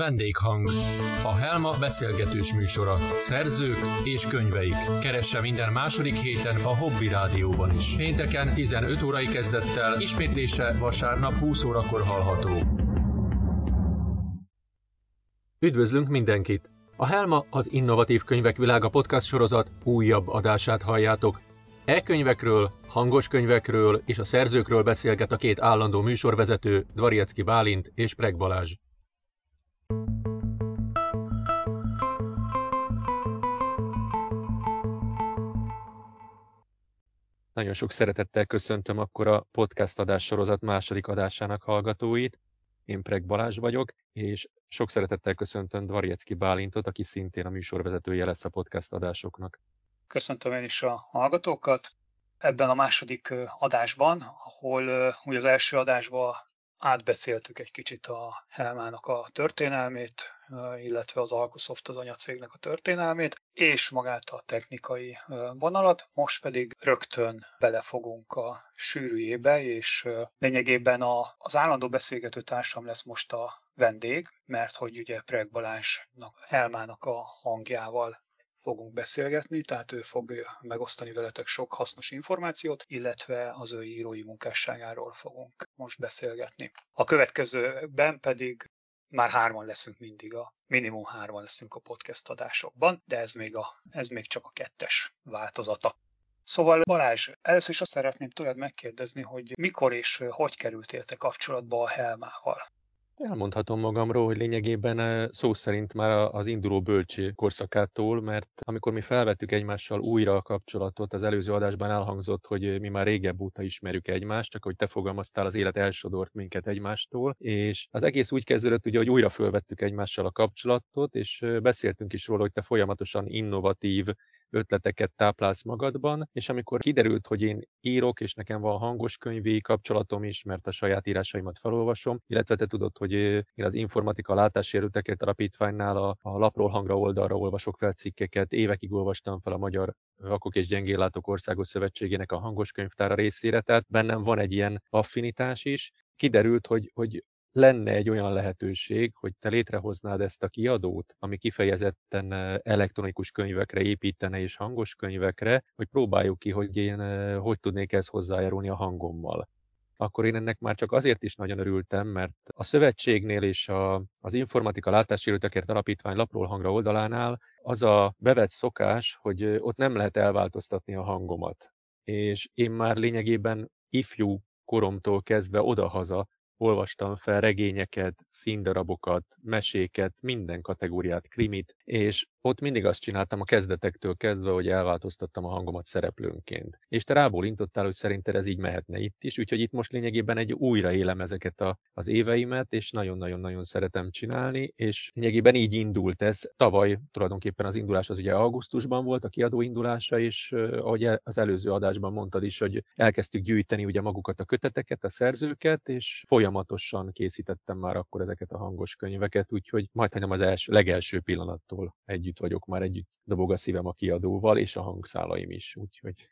Vendéghang. A Helma beszélgetős műsora. Szerzők és könyveik. Keresse minden második héten a Hobby Rádióban is. Pénteken 15 órai kezdettel, ismétlése vasárnap 20 órakor hallható. Üdvözlünk mindenkit! A Helma az Innovatív Könyvek Világa podcast sorozat újabb adását halljátok. E-könyvekről, hangos könyvekről és a szerzőkről beszélget a két állandó műsorvezető, Dvariecki Bálint és Preg Balázs. Nagyon sok szeretettel köszöntöm akkor a podcast adás sorozat második adásának hallgatóit. Én Preg Balázs vagyok, és sok szeretettel köszöntöm Dvariecki Bálintot, aki szintén a műsorvezetője lesz a podcast adásoknak. Köszöntöm én is a hallgatókat. Ebben a második adásban, ahol ugye az első adásban átbeszéltük egy kicsit a Helmának a történelmét, illetve az Alkosoft az anyacégnek a történelmét, és magát a technikai vonalat. Most pedig rögtön belefogunk a sűrűjébe, és lényegében az állandó beszélgető társam lesz most a vendég, mert hogy ugye Preg Balázsnak, Helmának a hangjával fogunk beszélgetni, tehát ő fog megosztani veletek sok hasznos információt, illetve az ő írói munkásságáról fogunk most beszélgetni. A következőben pedig már hárman leszünk mindig, a minimum hárman leszünk a podcast adásokban, de ez még, a, ez még csak a kettes változata. Szóval Balázs, először is azt szeretném tőled megkérdezni, hogy mikor és hogy kerültél te kapcsolatba a Helmával? Elmondhatom magamról, hogy lényegében szó szerint már az induló bölcsé korszakától, mert amikor mi felvettük egymással újra a kapcsolatot, az előző adásban elhangzott, hogy mi már régebb óta ismerjük egymást, csak hogy te fogalmaztál, az élet elsodort minket egymástól, és az egész úgy kezdődött, ugye, hogy újra fölvettük egymással a kapcsolatot, és beszéltünk is róla, hogy te folyamatosan innovatív, ötleteket táplálsz magadban, és amikor kiderült, hogy én írok, és nekem van hangos könyvi kapcsolatom is, mert a saját írásaimat felolvasom, illetve te tudod, hogy én az informatika látássérülteket alapítványnál a, a lapról hangra oldalra olvasok fel cikkeket, évekig olvastam fel a Magyar Vakok és Gyengéllátók Országos Szövetségének a hangos könyvtára részére, tehát bennem van egy ilyen affinitás is. Kiderült, hogy, hogy lenne egy olyan lehetőség, hogy te létrehoznád ezt a kiadót, ami kifejezetten elektronikus könyvekre építene és hangos könyvekre, hogy próbáljuk ki, hogy én hogy tudnék ezt hozzájárulni a hangommal akkor én ennek már csak azért is nagyon örültem, mert a szövetségnél és a, az Informatika Látássérültekért Alapítvány lapról hangra oldalánál az a bevett szokás, hogy ott nem lehet elváltoztatni a hangomat. És én már lényegében ifjú koromtól kezdve odahaza olvastam fel regényeket, színdarabokat, meséket, minden kategóriát, krimit, és ott mindig azt csináltam a kezdetektől kezdve, hogy elváltoztattam a hangomat szereplőnként. És te rábólintottál, hogy szerinted ez így mehetne itt is, úgyhogy itt most lényegében egy újra élem ezeket a, az éveimet, és nagyon-nagyon-nagyon szeretem csinálni, és lényegében így indult ez. Tavaly tulajdonképpen az indulás az ugye augusztusban volt, a kiadó indulása, és ahogy az előző adásban mondtad is, hogy elkezdtük gyűjteni ugye magukat a köteteket, a szerzőket, és folyamatosan készítettem már akkor ezeket a hangos könyveket, úgyhogy majdnem az első, legelső pillanattól együtt együtt vagyok, már együtt dobog a szívem a kiadóval, és a hangszálaim is, úgyhogy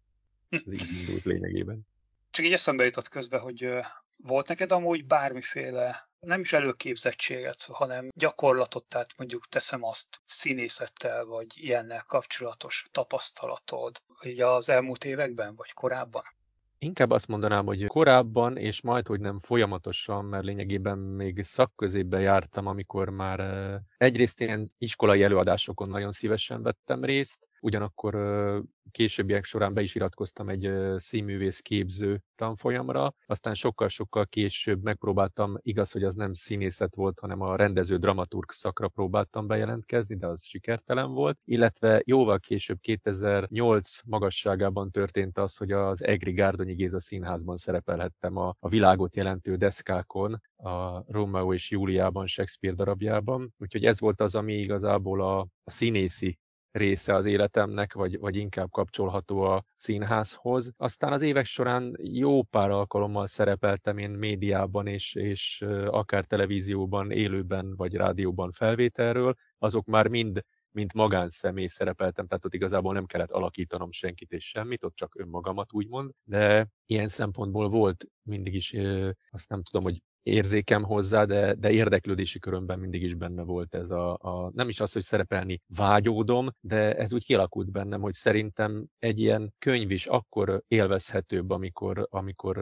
ez így indult lényegében. Csak így eszembe jutott közben, hogy volt neked amúgy bármiféle, nem is előképzettséget, hanem gyakorlatot, tehát mondjuk teszem azt színészettel, vagy ilyennel kapcsolatos tapasztalatod, így az elmúlt években, vagy korábban? Inkább azt mondanám, hogy korábban, és majd, hogy nem folyamatosan, mert lényegében még szakközépbe jártam, amikor már egyrészt ilyen iskolai előadásokon nagyon szívesen vettem részt, ugyanakkor későbbiek során be is iratkoztam egy színművész képző tanfolyamra, aztán sokkal-sokkal később megpróbáltam, igaz, hogy az nem színészet volt, hanem a rendező dramaturg szakra próbáltam bejelentkezni, de az sikertelen volt, illetve jóval később 2008 magasságában történt az, hogy az Egri Gárdonyi Géza színházban szerepelhettem a, a világot jelentő deszkákon, a Romeo és Júliában, Shakespeare darabjában. Úgyhogy ez volt az, ami igazából a, a színészi része az életemnek, vagy, vagy inkább kapcsolható a színházhoz. Aztán az évek során jó pár alkalommal szerepeltem én médiában, és, és akár televízióban, élőben, vagy rádióban felvételről, azok már mind mint magánszemély szerepeltem, tehát ott igazából nem kellett alakítanom senkit és semmit, ott csak önmagamat úgymond, de ilyen szempontból volt mindig is, azt nem tudom, hogy érzékem hozzá, de, de érdeklődési körömben mindig is benne volt ez a, a, nem is az, hogy szerepelni vágyódom, de ez úgy kialakult bennem, hogy szerintem egy ilyen könyv is akkor élvezhetőbb, amikor, amikor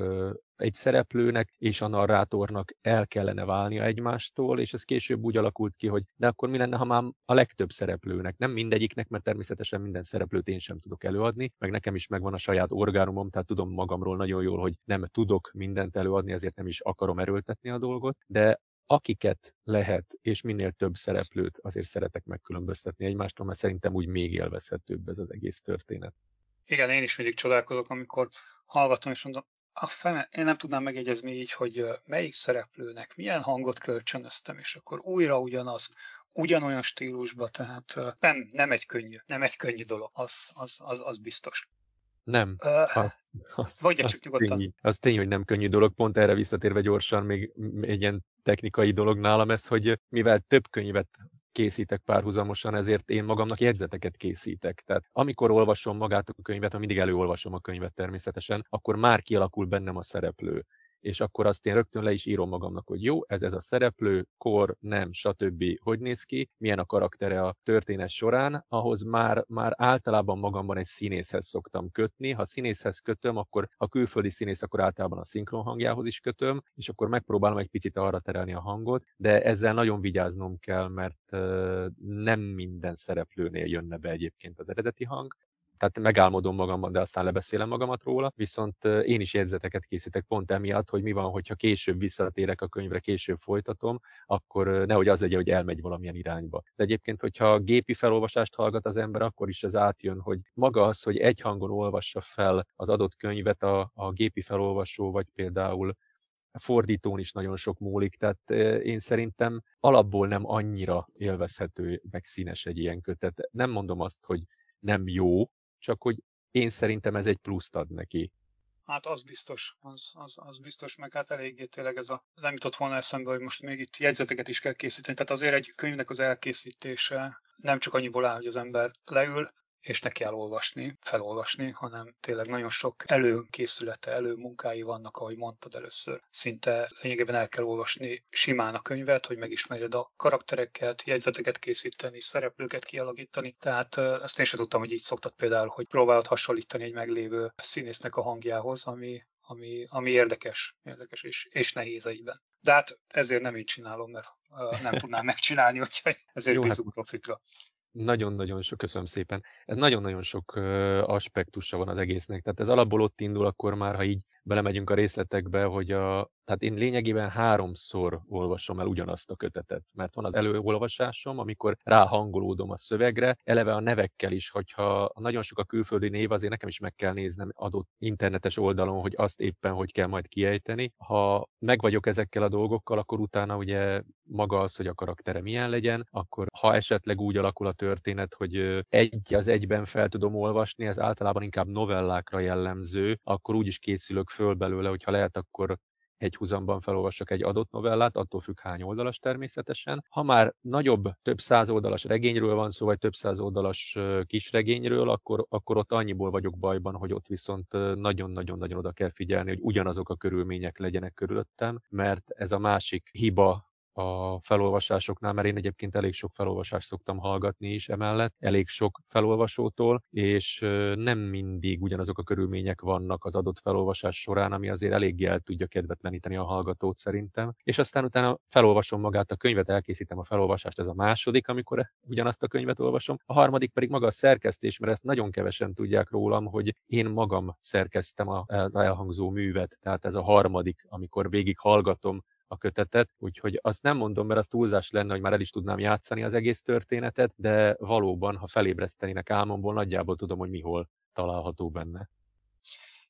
egy szereplőnek és a narrátornak el kellene válnia egymástól, és ez később úgy alakult ki, hogy de akkor mi lenne, ha már a legtöbb szereplőnek, nem mindegyiknek, mert természetesen minden szereplőt én sem tudok előadni, meg nekem is megvan a saját orgánumom, tehát tudom magamról nagyon jól, hogy nem tudok mindent előadni, ezért nem is akarom erőltetni a dolgot, de akiket lehet, és minél több szereplőt azért szeretek megkülönböztetni egymástól, mert szerintem úgy még élvezhetőbb ez az egész történet. Igen, én is mindig csodálkozok, amikor hallgatom, és mondom, a fene, én nem tudnám megjegyezni így, hogy melyik szereplőnek milyen hangot kölcsönöztem, és akkor újra ugyanaz, ugyanolyan stílusba, tehát nem, nem egy könnyű, nem egy könnyű dolog, az, az, az, az biztos. Nem. Uh, az, az, az, csak nyugodtan. Tény, az tény, hogy nem könnyű dolog. Pont erre visszatérve gyorsan még egy ilyen technikai dolog nálam ez, hogy mivel több könyvet készítek párhuzamosan, ezért én magamnak jegyzeteket készítek. Tehát amikor olvasom magát a könyvet, mindig előolvasom a könyvet természetesen, akkor már kialakul bennem a szereplő és akkor azt én rögtön le is írom magamnak, hogy jó, ez ez a szereplő, kor, nem, stb. hogy néz ki, milyen a karaktere a történet során, ahhoz már, már általában magamban egy színészhez szoktam kötni. Ha színészhez kötöm, akkor a külföldi színész, akkor általában a szinkron hangjához is kötöm, és akkor megpróbálom egy picit arra terelni a hangot, de ezzel nagyon vigyáznom kell, mert nem minden szereplőnél jönne be egyébként az eredeti hang, tehát megálmodom magamban, de aztán lebeszélem magamat róla, viszont én is jegyzeteket készítek pont emiatt, hogy mi van, hogyha később visszatérek a könyvre, később folytatom, akkor nehogy az legyen, hogy elmegy valamilyen irányba. De egyébként, hogyha gépi felolvasást hallgat az ember, akkor is ez átjön, hogy maga az, hogy egy hangon olvassa fel az adott könyvet a, a gépi felolvasó, vagy például fordítón is nagyon sok múlik, tehát én szerintem alapból nem annyira élvezhető, meg színes egy ilyen kötet. Nem mondom azt, hogy nem jó, csak hogy én szerintem ez egy pluszt ad neki. Hát az biztos, az, az, az biztos, meg hát eléggé tényleg ez a, nem jutott volna eszembe, hogy most még itt jegyzeteket is kell készíteni. Tehát azért egy könyvnek az elkészítése nem csak annyiból áll, hogy az ember leül, és ne kell olvasni, felolvasni, hanem tényleg nagyon sok előkészülete, előmunkái vannak, ahogy mondtad először. Szinte lényegében el kell olvasni simán a könyvet, hogy megismerjed a karaktereket, jegyzeteket készíteni, szereplőket kialakítani. Tehát ezt én sem tudtam, hogy így szoktad például, hogy próbálod hasonlítani egy meglévő színésznek a hangjához, ami, ami, ami érdekes, érdekes és, és nehéz egyben. De hát ezért nem így csinálom, mert uh, nem tudnám megcsinálni, úgyhogy ezért Jó, hát bízunk hát profikra. Nagyon-nagyon sok, köszönöm szépen. Ez nagyon-nagyon sok aspektusa van az egésznek. Tehát ez alapból ott indul akkor már, ha így belemegyünk a részletekbe, hogy a, tehát én lényegében háromszor olvasom el ugyanazt a kötetet, mert van az előolvasásom, amikor ráhangolódom a szövegre, eleve a nevekkel is, hogyha nagyon sok a külföldi név, azért nekem is meg kell néznem adott internetes oldalon, hogy azt éppen hogy kell majd kiejteni. Ha meg vagyok ezekkel a dolgokkal, akkor utána ugye maga az, hogy a karaktere milyen legyen, akkor ha esetleg úgy alakul a történet, hogy egy az egyben fel tudom olvasni, ez általában inkább novellákra jellemző, akkor úgy is készülök föl belőle, hogyha lehet, akkor egy húzamban felolvasok egy adott novellát, attól függ hány oldalas természetesen. Ha már nagyobb, több száz oldalas regényről van szó, vagy több száz oldalas kisregényről, akkor, akkor ott annyiból vagyok bajban, hogy ott viszont nagyon-nagyon-nagyon oda kell figyelni, hogy ugyanazok a körülmények legyenek körülöttem, mert ez a másik hiba, a felolvasásoknál, mert én egyébként elég sok felolvasást szoktam hallgatni is emellett, elég sok felolvasótól, és nem mindig ugyanazok a körülmények vannak az adott felolvasás során, ami azért eléggé el tudja kedvetleníteni a hallgatót szerintem. És aztán utána felolvasom magát a könyvet, elkészítem a felolvasást, ez a második, amikor ugyanazt a könyvet olvasom. A harmadik pedig maga a szerkesztés, mert ezt nagyon kevesen tudják rólam, hogy én magam szerkeztem az elhangzó művet, tehát ez a harmadik, amikor végig hallgatom a kötetet, úgyhogy azt nem mondom, mert az túlzás lenne, hogy már el is tudnám játszani az egész történetet, de valóban, ha felébresztenének álmomból, nagyjából tudom, hogy mihol található benne.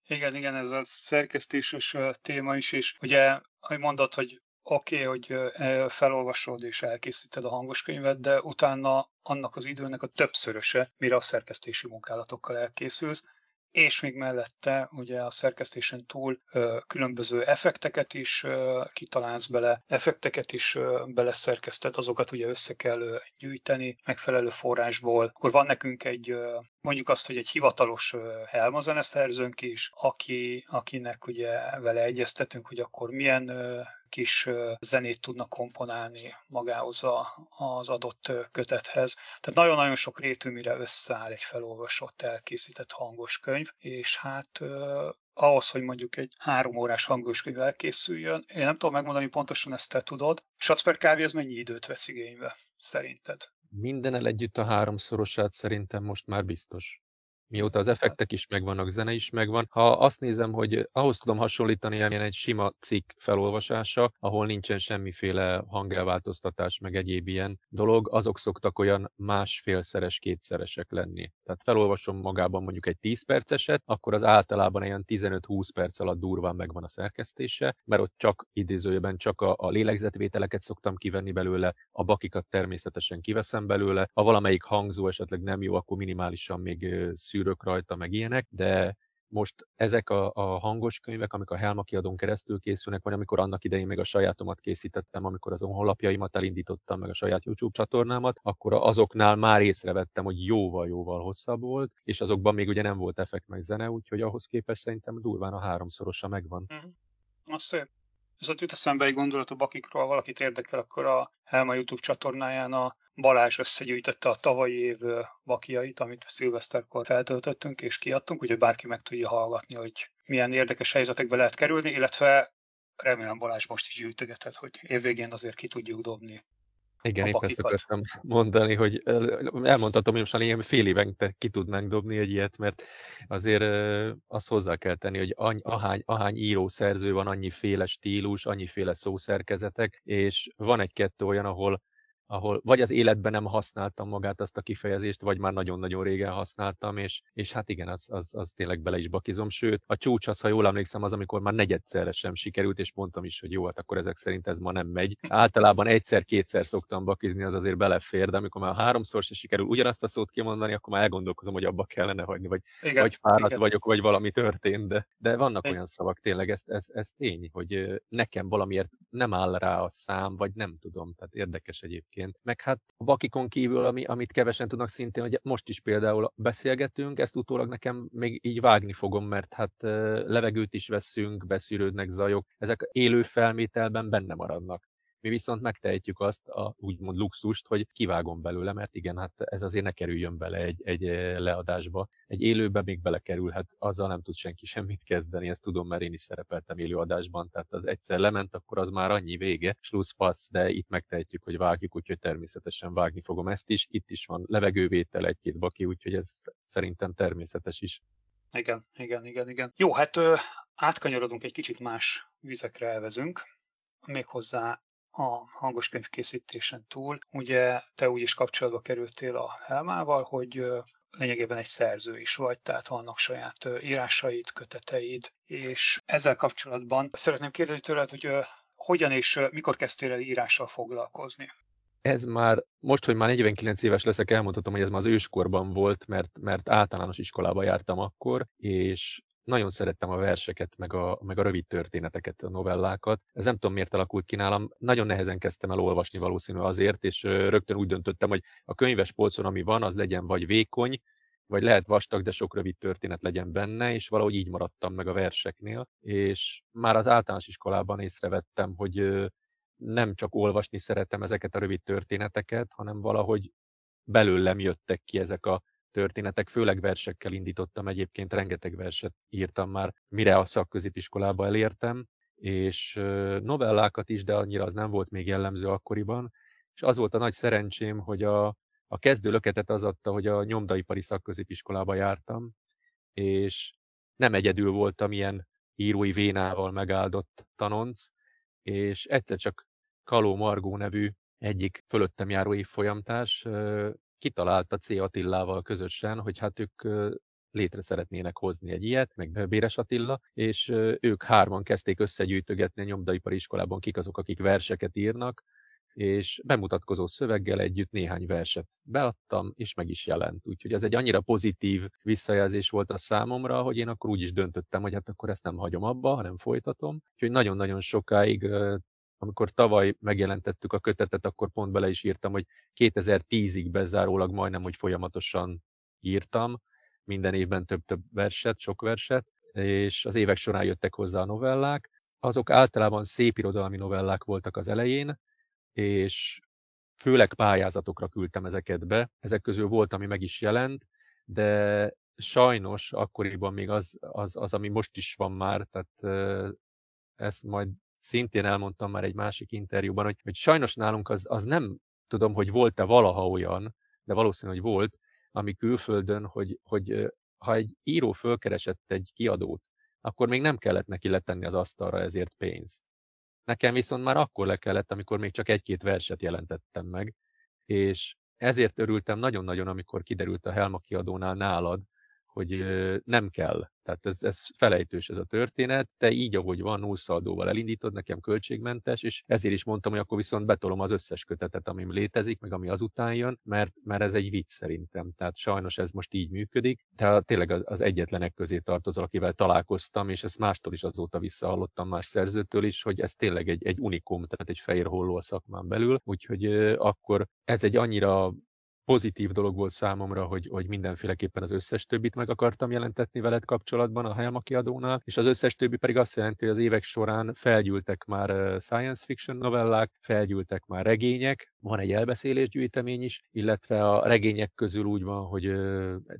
Igen, igen, ez a szerkesztéses téma is, és ugye, hogy mondod, hogy oké, okay, hogy felolvasod és elkészíted a hangos könyvet, de utána annak az időnek a többszöröse, mire a szerkesztési munkálatokkal elkészülsz, és még mellette ugye a szerkesztésen túl különböző effekteket is kitalálsz bele, effekteket is ö, beleszerkesztet, azokat ugye össze kell gyűjteni megfelelő forrásból. Akkor van nekünk egy mondjuk azt, hogy egy hivatalos Helma zeneszerzőnk is, aki, akinek ugye vele egyeztetünk, hogy akkor milyen kis zenét tudnak komponálni magához a, az adott kötethez. Tehát nagyon-nagyon sok rétű, mire összeáll egy felolvasott, elkészített hangos könyv, és hát ahhoz, hogy mondjuk egy három órás hangos könyv elkészüljön, én nem tudom megmondani pontosan, ezt te tudod. Satzper kávé az mennyi időt vesz igénybe, szerinted? Mindenel együtt a háromszorosát szerintem most már biztos. Mióta az effektek is megvannak, zene is megvan. Ha azt nézem, hogy ahhoz tudom hasonlítani, amilyen egy sima cikk felolvasása, ahol nincsen semmiféle hangelváltoztatás, meg egyéb ilyen dolog, azok szoktak olyan másfélszeres, kétszeresek lenni. Tehát felolvasom magában mondjuk egy 10 perceset, akkor az általában ilyen 15-20 perc alatt durván megvan a szerkesztése, mert ott csak idézőjében csak a, a lélegzetvételeket szoktam kivenni belőle, a bakikat természetesen kiveszem belőle, ha valamelyik hangzó esetleg nem jó, akkor minimálisan még szűrök rajta, meg ilyenek, de most ezek a, a hangos könyvek, amik a Helma kiadón keresztül készülnek, vagy amikor annak idején még a sajátomat készítettem, amikor az honlapjaimat elindítottam, meg a saját YouTube csatornámat, akkor azoknál már észrevettem, hogy jóval-jóval hosszabb volt, és azokban még ugye nem volt effekt meg zene, úgyhogy ahhoz képest szerintem durván a háromszorosa megvan. Mm. Az szép. Ez ott jut eszembe egy gondolat a bakikról, valakit érdekel, akkor a Helma YouTube csatornáján a Balázs összegyűjtötte a tavalyi év bakiait, amit szilveszterkor feltöltöttünk és kiadtunk, úgyhogy bárki meg tudja hallgatni, hogy milyen érdekes helyzetekbe lehet kerülni, illetve remélem Balázs most is gyűjtögetett, hogy évvégén azért ki tudjuk dobni igen, épp ezt akartam mondani, hogy elmondhatom, hogy most már ilyen fél évente ki tudnánk dobni egy ilyet, mert azért azt hozzá kell tenni, hogy any, ahány, ahány író szerző van, annyi féle stílus, annyi féle szószerkezetek, és van egy-kettő olyan, ahol ahol vagy az életben nem használtam magát azt a kifejezést, vagy már nagyon-nagyon régen használtam, és, és hát igen, az, az, az tényleg bele is bakizom. Sőt, a csúcs az, ha jól emlékszem, az, amikor már negyedszerre sem sikerült, és mondtam is, hogy jó, hát akkor ezek szerint ez ma nem megy. Általában egyszer-kétszer szoktam bakizni, az azért belefér, de amikor már háromszor se sikerül ugyanazt a szót kimondani, akkor már elgondolkozom, hogy abba kellene hagyni, vagy, igen, vagy fáradt igen. vagyok, vagy valami történt, de, de vannak igen. olyan szavak tényleg, ez, ez, ez tény, hogy nekem valamiért nem áll rá a szám, vagy nem tudom, tehát érdekes egyébként egyébként. Meg hát a bakikon kívül, ami, amit kevesen tudnak szintén, hogy most is például beszélgetünk, ezt utólag nekem még így vágni fogom, mert hát levegőt is veszünk, beszűrődnek zajok, ezek élő felmételben benne maradnak. Mi viszont megtehetjük azt a úgymond luxust, hogy kivágom belőle, mert igen, hát ez azért ne kerüljön bele egy, egy eh, leadásba. Egy élőbe még belekerülhet, azzal nem tud senki semmit kezdeni, ezt tudom, mert én is szerepeltem élőadásban, tehát az egyszer lement, akkor az már annyi vége, passz, de itt megtehetjük, hogy vágjuk, úgyhogy természetesen vágni fogom ezt is. Itt is van levegővétel egy-két baki, úgyhogy ez szerintem természetes is. Igen, igen, igen, igen. Jó, hát átkanyarodunk egy kicsit más vizekre elvezünk, méghozzá a hangos könyvkészítésen túl. Ugye te úgy is kapcsolatba kerültél a Helmával, hogy lényegében egy szerző is vagy, tehát vannak saját írásaid, köteteid, és ezzel kapcsolatban szeretném kérdezni tőled, hogy hogyan és mikor kezdtél el írással foglalkozni? Ez már, most, hogy már 49 éves leszek, elmondhatom, hogy ez már az őskorban volt, mert, mert általános iskolába jártam akkor, és nagyon szerettem a verseket, meg a, meg a rövid történeteket, a novellákat. Ez nem tudom, miért alakult ki nálam. Nagyon nehezen kezdtem el olvasni valószínű azért, és rögtön úgy döntöttem, hogy a könyves polcon, ami van, az legyen vagy vékony, vagy lehet vastag, de sok rövid történet legyen benne, és valahogy így maradtam meg a verseknél. És már az általános iskolában észrevettem, hogy nem csak olvasni szeretem ezeket a rövid történeteket, hanem valahogy belőlem jöttek ki ezek a történetek, főleg versekkel indítottam, egyébként rengeteg verset írtam már, mire a szakközépiskolába elértem, és novellákat is, de annyira az nem volt még jellemző akkoriban, és az volt a nagy szerencsém, hogy a, a kezdő löketet az adta, hogy a nyomdaipari szakközépiskolába jártam, és nem egyedül voltam ilyen írói vénával megáldott tanonc, és egyszer csak Kaló Margó nevű egyik fölöttem járó évfolyamtárs kitalálta C. Attillával közösen, hogy hát ők létre szeretnének hozni egy ilyet, meg Béres Attila, és ők hárman kezdték összegyűjtögetni a nyomdaipari iskolában, kik azok, akik verseket írnak, és bemutatkozó szöveggel együtt néhány verset beadtam, és meg is jelent. Úgyhogy ez egy annyira pozitív visszajelzés volt a számomra, hogy én akkor úgy is döntöttem, hogy hát akkor ezt nem hagyom abba, hanem folytatom. Úgyhogy nagyon-nagyon sokáig amikor tavaly megjelentettük a kötetet, akkor pont bele is írtam, hogy 2010-ig bezárólag majdnem, hogy folyamatosan írtam, minden évben több-több verset, sok verset, és az évek során jöttek hozzá a novellák. Azok általában szép irodalmi novellák voltak az elején, és főleg pályázatokra küldtem ezeket be. Ezek közül volt, ami meg is jelent, de sajnos akkoriban még az, az, az ami most is van már, tehát ezt majd szintén elmondtam már egy másik interjúban, hogy, hogy sajnos nálunk az, az nem tudom, hogy volt-e valaha olyan, de valószínű, hogy volt, ami külföldön, hogy, hogy ha egy író fölkeresett egy kiadót, akkor még nem kellett neki letenni az asztalra ezért pénzt. Nekem viszont már akkor le kellett, amikor még csak egy-két verset jelentettem meg, és ezért örültem nagyon-nagyon, amikor kiderült a Helma kiadónál nálad, hogy nem kell. Tehát ez, ez felejtős ez a történet, te így, ahogy van, nullszaldóval elindítod, nekem költségmentes, és ezért is mondtam, hogy akkor viszont betolom az összes kötetet, ami létezik, meg ami azután jön, mert, mert ez egy vicc szerintem. Tehát sajnos ez most így működik. Tehát tényleg az egyetlenek közé tartozol, akivel találkoztam, és ezt mástól is azóta visszahallottam más szerzőtől is, hogy ez tényleg egy, egy unikum, tehát egy fehér holló a szakmán belül. Úgyhogy akkor ez egy annyira pozitív dolog volt számomra, hogy, hogy mindenféleképpen az összes többit meg akartam jelentetni veled kapcsolatban a Helma kiadónál, és az összes többi pedig azt jelenti, hogy az évek során felgyűltek már science fiction novellák, felgyűltek már regények, van egy elbeszélés gyűjtemény is, illetve a regények közül úgy van, hogy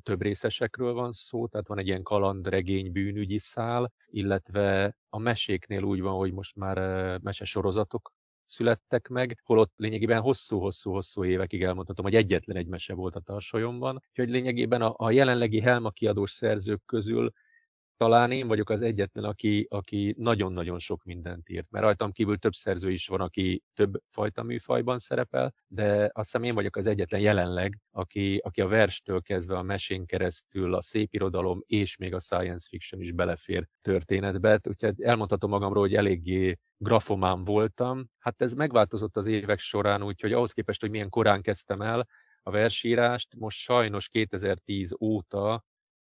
több részesekről van szó, tehát van egy ilyen kalandregény bűnügyi szál, illetve a meséknél úgy van, hogy most már mesesorozatok születtek meg, holott lényegében hosszú-hosszú-hosszú évekig elmondhatom, hogy egyetlen egy mese volt a tarsolyomban. Úgyhogy lényegében a, a jelenlegi Helma kiadós szerzők közül talán én vagyok az egyetlen, aki, aki nagyon-nagyon sok mindent írt, mert rajtam kívül több szerző is van, aki több fajta műfajban szerepel, de azt hiszem én vagyok az egyetlen jelenleg, aki, aki a verstől kezdve a mesén keresztül a szép irodalom és még a science fiction is belefér történetbe. Úgyhogy elmondhatom magamról, hogy eléggé grafomán voltam. Hát ez megváltozott az évek során, úgyhogy ahhoz képest, hogy milyen korán kezdtem el a versírást, most sajnos 2010 óta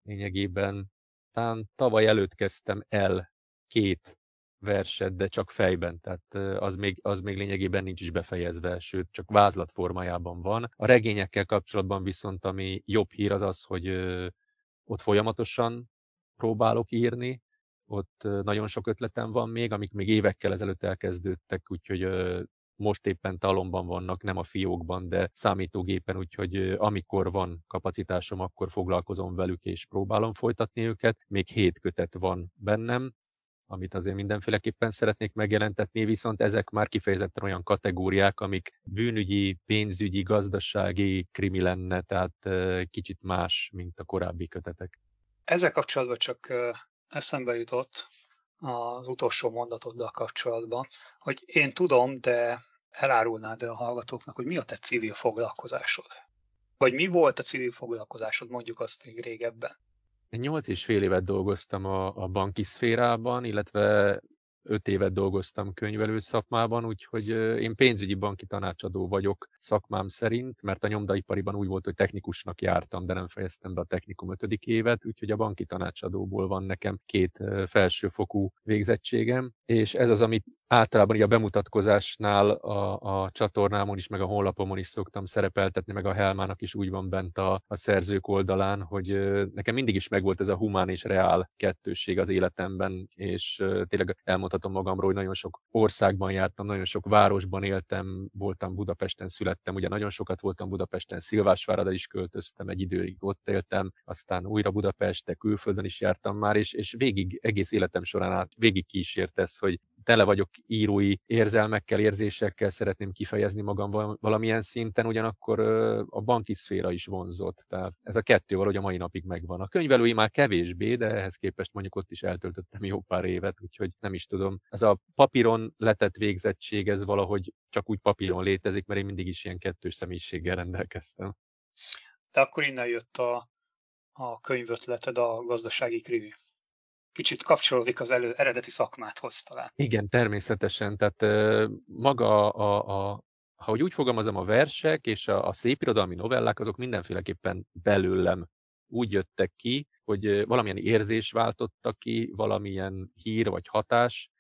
lényegében talán tavaly előtt kezdtem el két verset, de csak fejben, tehát az még, az még lényegében nincs is befejezve, sőt, csak vázlat formájában van. A regényekkel kapcsolatban viszont, ami jobb hír az az, hogy ott folyamatosan próbálok írni, ott nagyon sok ötletem van még, amik még évekkel ezelőtt elkezdődtek, úgyhogy most éppen talomban vannak, nem a fiókban, de számítógépen, úgyhogy amikor van kapacitásom, akkor foglalkozom velük és próbálom folytatni őket. Még hét kötet van bennem, amit azért mindenféleképpen szeretnék megjelentetni, viszont ezek már kifejezetten olyan kategóriák, amik bűnügyi, pénzügyi, gazdasági krimi lenne, tehát kicsit más, mint a korábbi kötetek. Ezzel kapcsolatban csak eszembe jutott az utolsó mondatoddal kapcsolatban, hogy én tudom, de elárulnád a hallgatóknak, hogy mi a te civil foglalkozásod? Vagy mi volt a civil foglalkozásod, mondjuk azt még régebben? Nyolc és fél évet dolgoztam a, a banki szférában, illetve öt évet dolgoztam könyvelő szakmában, úgyhogy én pénzügyi banki tanácsadó vagyok szakmám szerint, mert a nyomdaipariban úgy volt, hogy technikusnak jártam, de nem fejeztem be a technikum ötödik évet, úgyhogy a banki tanácsadóból van nekem két felsőfokú végzettségem, és ez az, amit általában így a bemutatkozásnál a, a csatornámon is, meg a honlapomon is szoktam szerepeltetni, meg a Helmának is úgy van bent a, a szerzők oldalán, hogy nekem mindig is megvolt ez a humán és reál kettősség az életemben, és tényleg elmondhatom magamról, hogy nagyon sok országban jártam, nagyon sok városban éltem, voltam Budapesten, születtem, ugye nagyon sokat voltam Budapesten, Szilvásvárada is költöztem, egy időig ott éltem, aztán újra Budapestre, külföldön is jártam már, és, és végig, egész életem során át végig kísért ez, hogy tele vagyok írói érzelmekkel, érzésekkel szeretném kifejezni magam valamilyen szinten, ugyanakkor a banki szféra is vonzott. Tehát ez a kettő valahogy a mai napig megvan. A könyvelői már kevésbé, de ehhez képest mondjuk ott is eltöltöttem jó pár évet, úgyhogy nem is tudom. Ez a papíron letett végzettség, ez valahogy csak úgy papíron létezik, mert én mindig is ilyen kettős személyiséggel rendelkeztem. De akkor innen jött a, a könyvötleted, a gazdasági krimi kicsit kapcsolódik az elő, eredeti szakmáthoz talán. Igen, természetesen. Tehát maga a, a ha úgy fogalmazom, a versek és a, a szépirodalmi novellák, azok mindenféleképpen belőlem úgy jöttek ki, hogy valamilyen érzés váltottak ki, valamilyen hír vagy hatás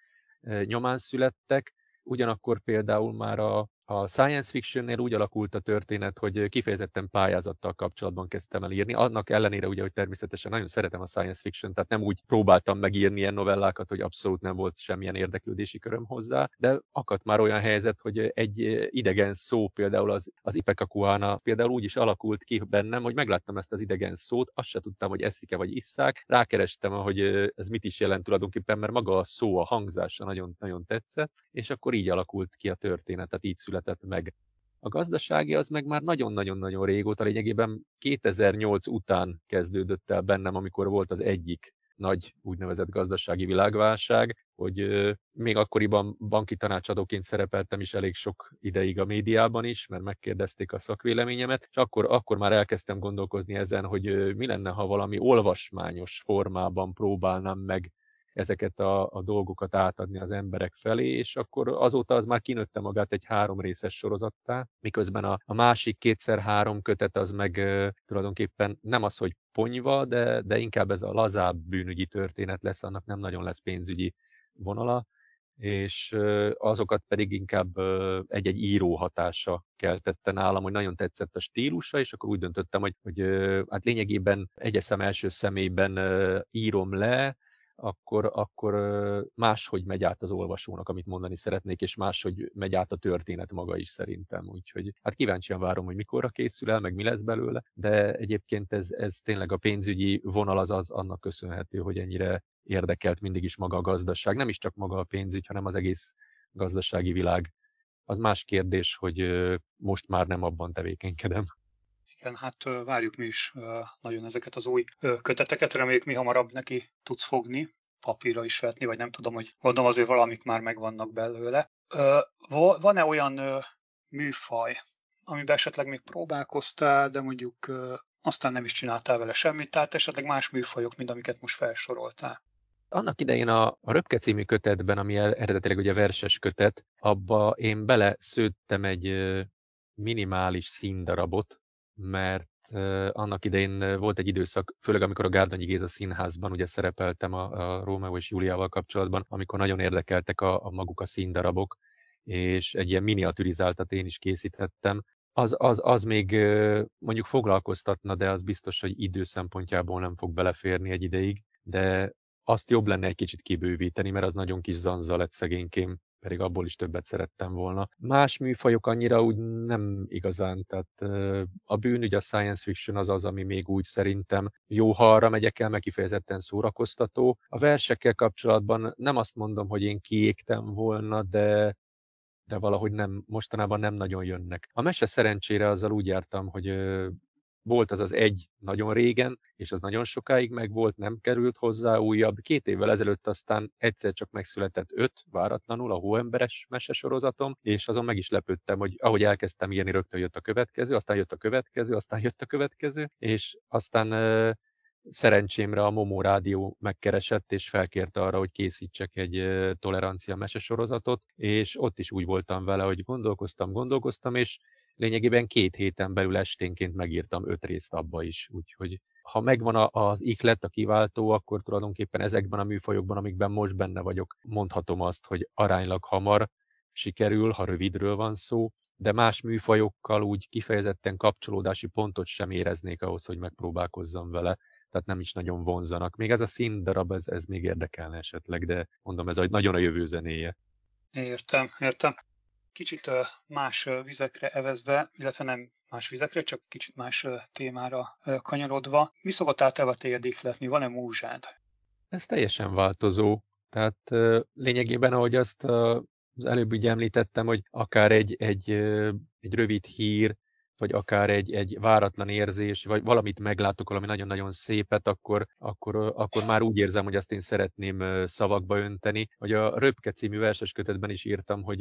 nyomán születtek, ugyanakkor például már a, A science fictionnél úgy alakult a történet, hogy kifejezetten pályázattal kapcsolatban kezdtem el írni. Annak ellenére ugye, hogy természetesen nagyon szeretem a science fiction, tehát nem úgy próbáltam megírni ilyen novellákat, hogy abszolút nem volt semmilyen érdeklődési köröm hozzá, de akadt már olyan helyzet, hogy egy idegen szó, például az, az Ipekakuana például úgy is alakult ki bennem, hogy megláttam ezt az idegen szót, azt se tudtam, hogy eszik-e vagy isszák, rákerestem, hogy ez mit is jelent tulajdonképpen, mert maga a szó, a hangzása nagyon, nagyon tetszett, és akkor így alakult ki a történet, tehát így született meg. A gazdasági az meg már nagyon-nagyon-nagyon régóta, lényegében 2008 után kezdődött el bennem, amikor volt az egyik nagy úgynevezett gazdasági világválság, hogy még akkoriban banki tanácsadóként szerepeltem is elég sok ideig a médiában is, mert megkérdezték a szakvéleményemet, és akkor, akkor már elkezdtem gondolkozni ezen, hogy mi lenne, ha valami olvasmányos formában próbálnám meg ezeket a, a dolgokat átadni az emberek felé, és akkor azóta az már kinőtte magát egy három részes sorozattá, miközben a, a másik kétszer-három kötet az meg e, tulajdonképpen nem az, hogy ponyva, de, de inkább ez a lazább bűnügyi történet lesz, annak nem nagyon lesz pénzügyi vonala, és azokat pedig inkább egy-egy író hatása keltette nálam, hogy nagyon tetszett a stílusa, és akkor úgy döntöttem, hogy, hogy hát lényegében egyeszem első személyben írom le, akkor, akkor máshogy megy át az olvasónak, amit mondani szeretnék, és máshogy megy át a történet maga is szerintem. Úgyhogy hát kíváncsian várom, hogy mikorra készül el, meg mi lesz belőle, de egyébként ez, ez tényleg a pénzügyi vonal az, az annak köszönhető, hogy ennyire érdekelt mindig is maga a gazdaság. Nem is csak maga a pénzügy, hanem az egész gazdasági világ. Az más kérdés, hogy most már nem abban tevékenykedem. Igen, hát várjuk mi is nagyon ezeket az új köteteket, reméljük mi hamarabb neki tudsz fogni, papírra is vetni, vagy nem tudom, hogy gondolom azért valamik már megvannak belőle. Van-e olyan műfaj, amiben esetleg még próbálkoztál, de mondjuk aztán nem is csináltál vele semmit, tehát esetleg más műfajok, mint amiket most felsoroltál? Annak idején a, a Röpke című kötetben, ami eredetileg ugye verses kötet, abba én bele szőttem egy minimális színdarabot, mert annak idején volt egy időszak, főleg amikor a Gárdonyi Géza színházban ugye szerepeltem a, a Rómeó és Júliával kapcsolatban, amikor nagyon érdekeltek a, a maguk a színdarabok, és egy ilyen miniaturizáltat én is készíthettem. Az, az, az még mondjuk foglalkoztatna, de az biztos, hogy idő szempontjából nem fog beleférni egy ideig, de azt jobb lenne egy kicsit kibővíteni, mert az nagyon kis zanza lett szegénykém pedig abból is többet szerettem volna. Más műfajok annyira úgy nem igazán, tehát a bűnügy, a science fiction az az, ami még úgy szerintem jó, ha arra megyek el, meg kifejezetten szórakoztató. A versekkel kapcsolatban nem azt mondom, hogy én kiégtem volna, de de valahogy nem, mostanában nem nagyon jönnek. A mese szerencsére azzal úgy jártam, hogy volt az az egy nagyon régen, és az nagyon sokáig megvolt, nem került hozzá újabb. Két évvel ezelőtt aztán egyszer csak megszületett öt váratlanul a hóemberes mesesorozatom, és azon meg is lepődtem, hogy ahogy elkezdtem írni, rögtön jött a következő, aztán jött a következő, aztán jött a következő, és aztán szerencsémre a Momo Rádió megkeresett, és felkérte arra, hogy készítsek egy tolerancia mesesorozatot, és ott is úgy voltam vele, hogy gondolkoztam, gondolkoztam, és lényegében két héten belül esténként megírtam öt részt abba is. Úgyhogy ha megvan az iklet, a kiváltó, akkor tulajdonképpen ezekben a műfajokban, amikben most benne vagyok, mondhatom azt, hogy aránylag hamar sikerül, ha rövidről van szó, de más műfajokkal úgy kifejezetten kapcsolódási pontot sem éreznék ahhoz, hogy megpróbálkozzam vele, tehát nem is nagyon vonzanak. Még ez a színdarab, ez, ez még érdekelne esetleg, de mondom, ez nagyon a jövő zenéje. Értem, értem kicsit más vizekre evezve, illetve nem más vizekre, csak kicsit más témára kanyarodva. Mi szokott általában téged ihletni? Van-e múzsád? Ez teljesen változó. Tehát lényegében, ahogy azt az előbb úgy említettem, hogy akár egy, egy, egy rövid hír, vagy akár egy, egy váratlan érzés, vagy valamit meglátok, valami nagyon-nagyon szépet, akkor, akkor, akkor már úgy érzem, hogy azt én szeretném szavakba önteni. Hogy a Röpke című verses kötetben is írtam, hogy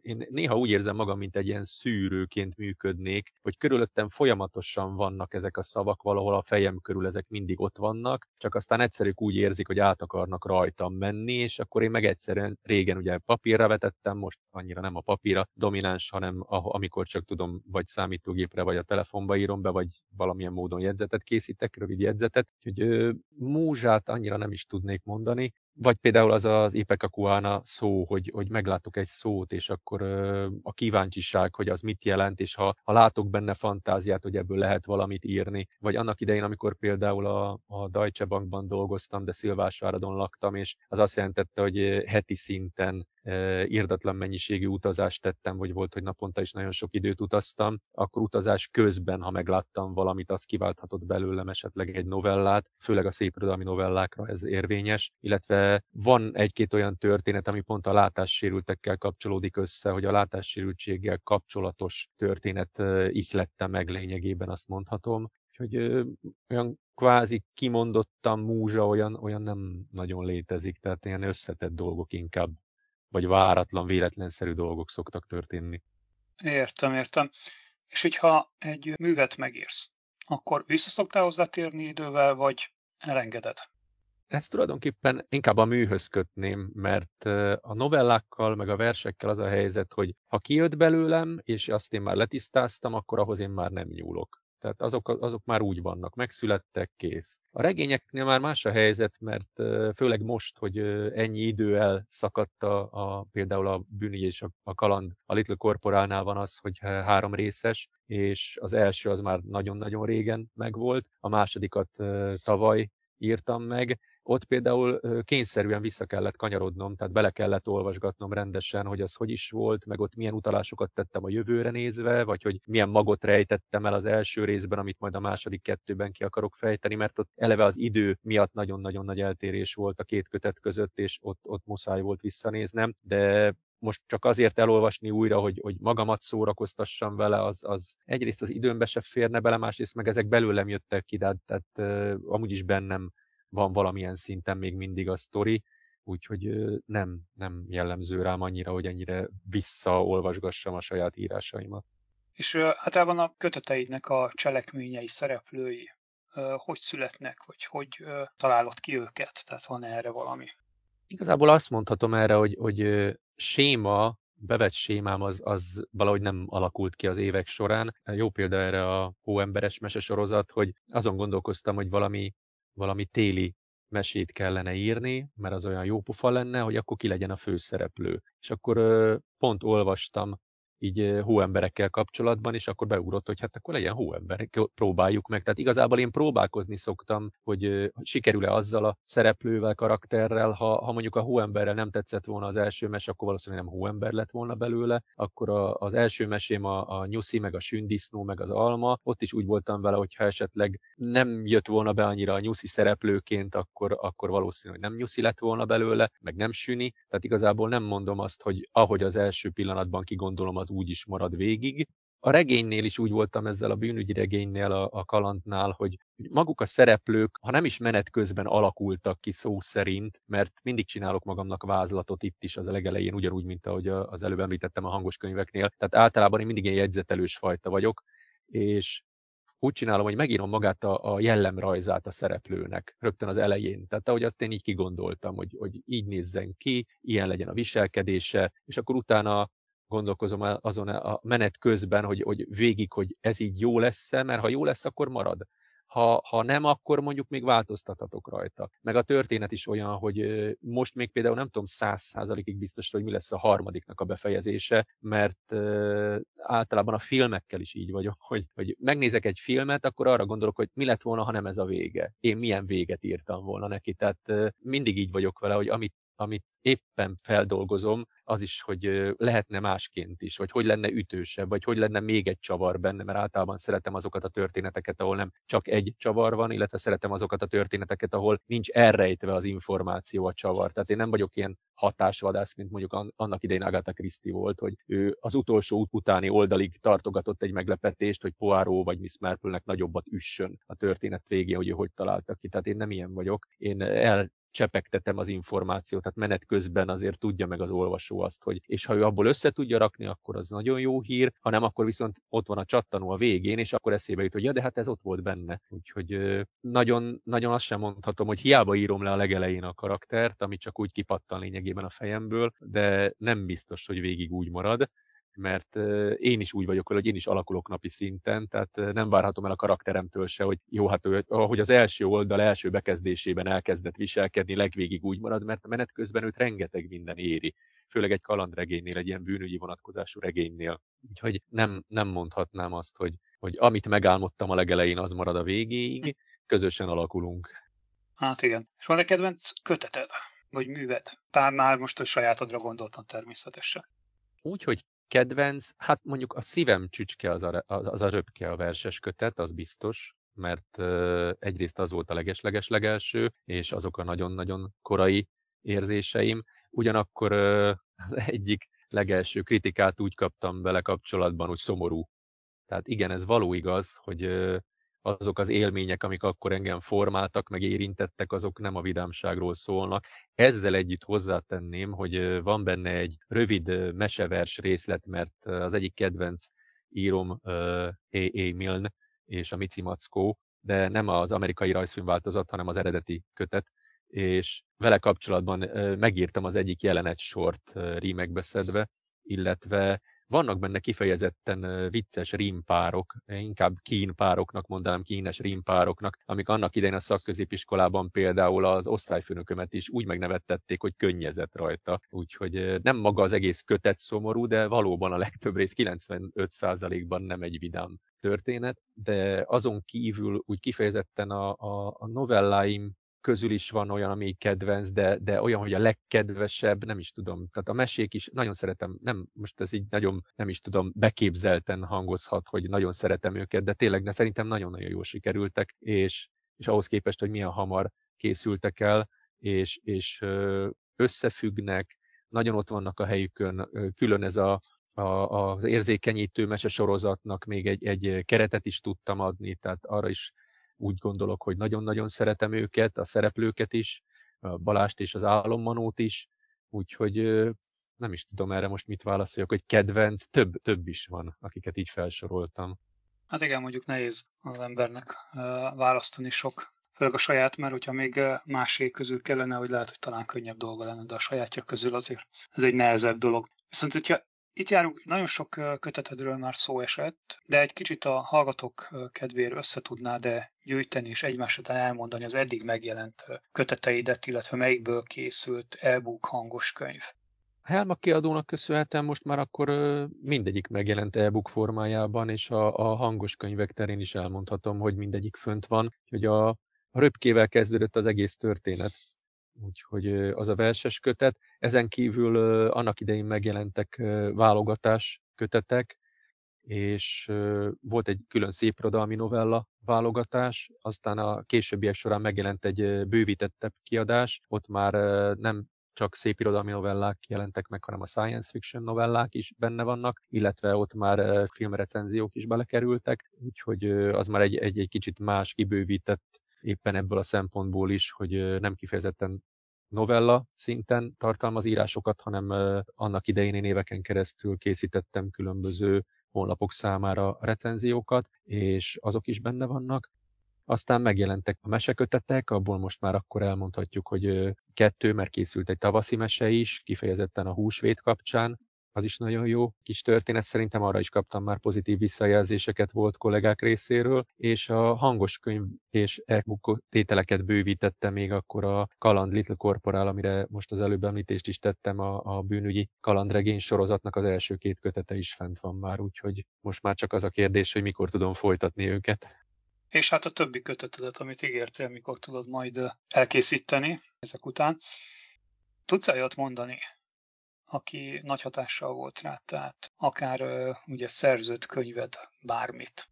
én néha úgy érzem magam, mint egy ilyen szűrőként működnék, hogy körülöttem folyamatosan vannak ezek a szavak, valahol a fejem körül ezek mindig ott vannak, csak aztán egyszerűen úgy érzik, hogy át akarnak rajtam menni, és akkor én meg egyszerűen régen ugye papírra vetettem, most annyira nem a papírra domináns, hanem amikor csak tudom, vagy számító számítógépre vagy a telefonba írom be, vagy valamilyen módon jegyzetet készítek, rövid jegyzetet. Úgyhogy múzsát annyira nem is tudnék mondani. vagy például az az Ipekakuana szó, hogy, hogy meglátok egy szót, és akkor a kíváncsiság, hogy az mit jelent, és ha, ha látok benne fantáziát, hogy ebből lehet valamit írni. Vagy annak idején, amikor például a, a Deutsche Bankban dolgoztam, de Szilvásváradon laktam, és az azt jelentette, hogy heti szinten írdatlan mennyiségű utazást tettem, vagy volt, hogy naponta is nagyon sok időt utaztam, akkor utazás közben, ha megláttam valamit, az kiválthatott belőlem esetleg egy novellát, főleg a szépirodalmi novellákra ez érvényes, illetve van egy-két olyan történet, ami pont a látássérültekkel kapcsolódik össze, hogy a látássérültséggel kapcsolatos történet ihlette meg lényegében, azt mondhatom. Úgyhogy olyan kvázi kimondottan múzsa olyan, olyan nem nagyon létezik, tehát ilyen összetett dolgok inkább vagy váratlan, véletlenszerű dolgok szoktak történni. Értem, értem. És hogyha egy művet megírsz, akkor vissza szoktál hozzátérni idővel, vagy elengeded? Ezt tulajdonképpen inkább a műhöz kötném, mert a novellákkal, meg a versekkel az a helyzet, hogy ha kijött belőlem, és azt én már letisztáztam, akkor ahhoz én már nem nyúlok. Tehát azok, azok már úgy vannak, megszülettek, kész. A regényeknél már más a helyzet, mert főleg most, hogy ennyi idő elszakadt a, a például a bűnügy és a, a kaland. A Little Corporálnál van az, hogy három részes, és az első az már nagyon-nagyon régen megvolt, a másodikat tavaly írtam meg, ott például kényszerűen vissza kellett kanyarodnom, tehát bele kellett olvasgatnom rendesen, hogy az hogy is volt, meg ott milyen utalásokat tettem a jövőre nézve, vagy hogy milyen magot rejtettem el az első részben, amit majd a második kettőben ki akarok fejteni, mert ott eleve az idő miatt nagyon-nagyon nagy eltérés volt a két kötet között, és ott, ott muszáj volt visszanéznem, de most csak azért elolvasni újra, hogy, hogy magamat szórakoztassam vele, az, az egyrészt az időmbe se férne bele, másrészt meg ezek belőlem jöttek ki, tehát, tehát amúgy is bennem van valamilyen szinten még mindig a sztori, úgyhogy nem, nem jellemző rám annyira, hogy ennyire visszaolvasgassam a saját írásaimat. És általában a köteteidnek a cselekményei, szereplői hogy születnek, vagy hogy találod ki őket? Tehát van erre valami? Igazából azt mondhatom erre, hogy, hogy séma, bevett sémám az, az valahogy nem alakult ki az évek során. Jó példa erre a hóemberes mesesorozat, hogy azon gondolkoztam, hogy valami valami téli mesét kellene írni, mert az olyan jó pufa lenne, hogy akkor ki legyen a főszereplő. És akkor pont olvastam így hóemberekkel kapcsolatban, és akkor beugrott, hogy hát akkor legyen hóember, próbáljuk meg. Tehát igazából én próbálkozni szoktam, hogy sikerül-e azzal a szereplővel, karakterrel, ha, ha mondjuk a hóemberrel nem tetszett volna az első mes, akkor valószínűleg nem hóember lett volna belőle, akkor a, az első mesém a, a nyuszi, meg a sündisznó, meg az alma, ott is úgy voltam vele, hogy ha esetleg nem jött volna be annyira a nyuszi szereplőként, akkor, akkor valószínű, hogy nem nyuszi lett volna belőle, meg nem süni. Tehát igazából nem mondom azt, hogy ahogy az első pillanatban kigondolom, az úgy is marad végig. A regénynél is úgy voltam ezzel a bűnügyi regénynél, a, a kalandnál, hogy maguk a szereplők, ha nem is menet közben alakultak ki szó szerint, mert mindig csinálok magamnak vázlatot itt is az legelején, ugyanúgy, mint ahogy az előbb említettem a hangos könyveknél. Tehát általában én mindig ilyen jegyzetelős fajta vagyok, és úgy csinálom, hogy megírom magát a, a jellemrajzát a szereplőnek rögtön az elején. Tehát ahogy azt én így kigondoltam, hogy, hogy így nézzen ki, ilyen legyen a viselkedése, és akkor utána gondolkozom azon a menet közben, hogy, hogy végig, hogy ez így jó lesz-e, mert ha jó lesz, akkor marad. Ha, ha nem, akkor mondjuk még változtathatok rajta. Meg a történet is olyan, hogy most még például nem tudom száz százalékig biztos, hogy mi lesz a harmadiknak a befejezése, mert általában a filmekkel is így vagyok, hogy, hogy megnézek egy filmet, akkor arra gondolok, hogy mi lett volna, ha nem ez a vége. Én milyen véget írtam volna neki. Tehát mindig így vagyok vele, hogy amit amit éppen feldolgozom, az is, hogy lehetne másként is, vagy hogy lenne ütősebb, vagy hogy lenne még egy csavar benne, mert általában szeretem azokat a történeteket, ahol nem csak egy csavar van, illetve szeretem azokat a történeteket, ahol nincs elrejtve az információ a csavar. Tehát én nem vagyok ilyen hatásvadász, mint mondjuk annak idején Agatha Christie volt, hogy ő az utolsó utáni oldalig tartogatott egy meglepetést, hogy Poirot vagy Miss Marple-nek nagyobbat üssön a történet végén, hogy ő hogy találta ki. Tehát én nem ilyen vagyok. Én el csepegtetem az információt, tehát menet közben azért tudja meg az olvasó azt, hogy és ha ő abból össze tudja rakni, akkor az nagyon jó hír, ha nem, akkor viszont ott van a csattanó a végén, és akkor eszébe jut, hogy ja, de hát ez ott volt benne. Úgyhogy nagyon, nagyon azt sem mondhatom, hogy hiába írom le a legelején a karaktert, ami csak úgy kipattan lényegében a fejemből, de nem biztos, hogy végig úgy marad mert én is úgy vagyok hogy én is alakulok napi szinten, tehát nem várhatom el a karakteremtől se, hogy jó, hát ahogy az első oldal első bekezdésében elkezdett viselkedni, legvégig úgy marad, mert a menet közben őt rengeteg minden éri, főleg egy kalandregénynél, egy ilyen bűnügyi vonatkozású regénynél. Úgyhogy nem, nem mondhatnám azt, hogy, hogy amit megálmodtam a legelején, az marad a végéig, közösen alakulunk. Hát igen. És van egy kedvenc köteted? Vagy műved? Pár már most a sajátodra gondoltam természetesen. Úgy, hogy kedvenc, hát mondjuk a szívem csücske az a, az a röpke a verses kötet, az biztos, mert egyrészt az volt a legesleges legelső, és azok a nagyon-nagyon korai érzéseim. Ugyanakkor az egyik legelső kritikát úgy kaptam vele kapcsolatban, hogy szomorú. Tehát igen, ez való igaz, hogy azok az élmények, amik akkor engem formáltak, meg érintettek, azok nem a vidámságról szólnak. Ezzel együtt hozzátenném, hogy van benne egy rövid mesevers részlet, mert az egyik kedvenc írom A.A. Milne és a Mici Mackó, de nem az amerikai rajzfilm változat, hanem az eredeti kötet, és vele kapcsolatban megírtam az egyik jelenet sort rímekbe szedve, illetve vannak benne kifejezetten vicces rímpárok, inkább kínpároknak mondanám, kínes rímpároknak, amik annak idején a szakközépiskolában például az osztályfőnökömet is úgy megnevettették, hogy könnyezett rajta. Úgyhogy nem maga az egész kötet szomorú, de valóban a legtöbb rész 95%-ban nem egy vidám történet, de azon kívül úgy kifejezetten a, a, a novelláim közül is van olyan, ami kedvenc, de, de olyan, hogy a legkedvesebb, nem is tudom. Tehát a mesék is nagyon szeretem, nem, most ez így nagyon, nem is tudom, beképzelten hangozhat, hogy nagyon szeretem őket, de tényleg, de szerintem nagyon-nagyon jól sikerültek, és, és ahhoz képest, hogy milyen hamar készültek el, és, és összefüggnek, nagyon ott vannak a helyükön, külön ez a, a, az érzékenyítő mese sorozatnak még egy, egy keretet is tudtam adni, tehát arra is úgy gondolok, hogy nagyon-nagyon szeretem őket, a szereplőket is, a Balást és az Álommanót is, úgyhogy nem is tudom erre most mit válaszoljak, hogy kedvenc, több, több is van, akiket így felsoroltam. Hát igen, mondjuk nehéz az embernek választani sok, főleg a saját, mert hogyha még másik közül kellene, hogy lehet, hogy talán könnyebb dolga lenne, de a sajátja közül azért ez egy nehezebb dolog. Viszont, hogyha itt járunk, nagyon sok kötetedről már szó esett, de egy kicsit a hallgatók kedvéért összetudná de gyűjteni és egymás után elmondani az eddig megjelent köteteidet, illetve melyikből készült e-book hangos könyv. A Helma kiadónak köszönhetem most már akkor mindegyik megjelent e-book formájában, és a, a hangos könyvek terén is elmondhatom, hogy mindegyik fönt van. Hogy a, a röpkével kezdődött az egész történet úgyhogy az a verses kötet. Ezen kívül annak idején megjelentek válogatás kötetek, és volt egy külön széprodalmi novella válogatás, aztán a későbbiek során megjelent egy bővítettebb kiadás, ott már nem csak szépirodalmi novellák jelentek meg, hanem a science fiction novellák is benne vannak, illetve ott már filmrecenziók is belekerültek, úgyhogy az már egy, egy, egy kicsit más, kibővített éppen ebből a szempontból is, hogy nem kifejezetten novella szinten tartalmaz írásokat, hanem annak idején én éveken keresztül készítettem különböző honlapok számára recenziókat, és azok is benne vannak. Aztán megjelentek a mesekötetek, abból most már akkor elmondhatjuk, hogy kettő, mert készült egy tavaszi mese is, kifejezetten a húsvét kapcsán, az is nagyon jó kis történet, szerintem arra is kaptam már pozitív visszajelzéseket volt kollégák részéről, és a hangos könyv és e-book tételeket bővítette még akkor a Kaland Little Corporal, amire most az előbb említést is tettem, a, a bűnügyi kalandregény sorozatnak az első két kötete is fent van már, úgyhogy most már csak az a kérdés, hogy mikor tudom folytatni őket. És hát a többi kötetedet, amit ígértél, mikor tudod majd elkészíteni ezek után. Tudsz olyat mondani, aki nagy hatással volt rá, tehát akár ugye szerzött könyved, bármit.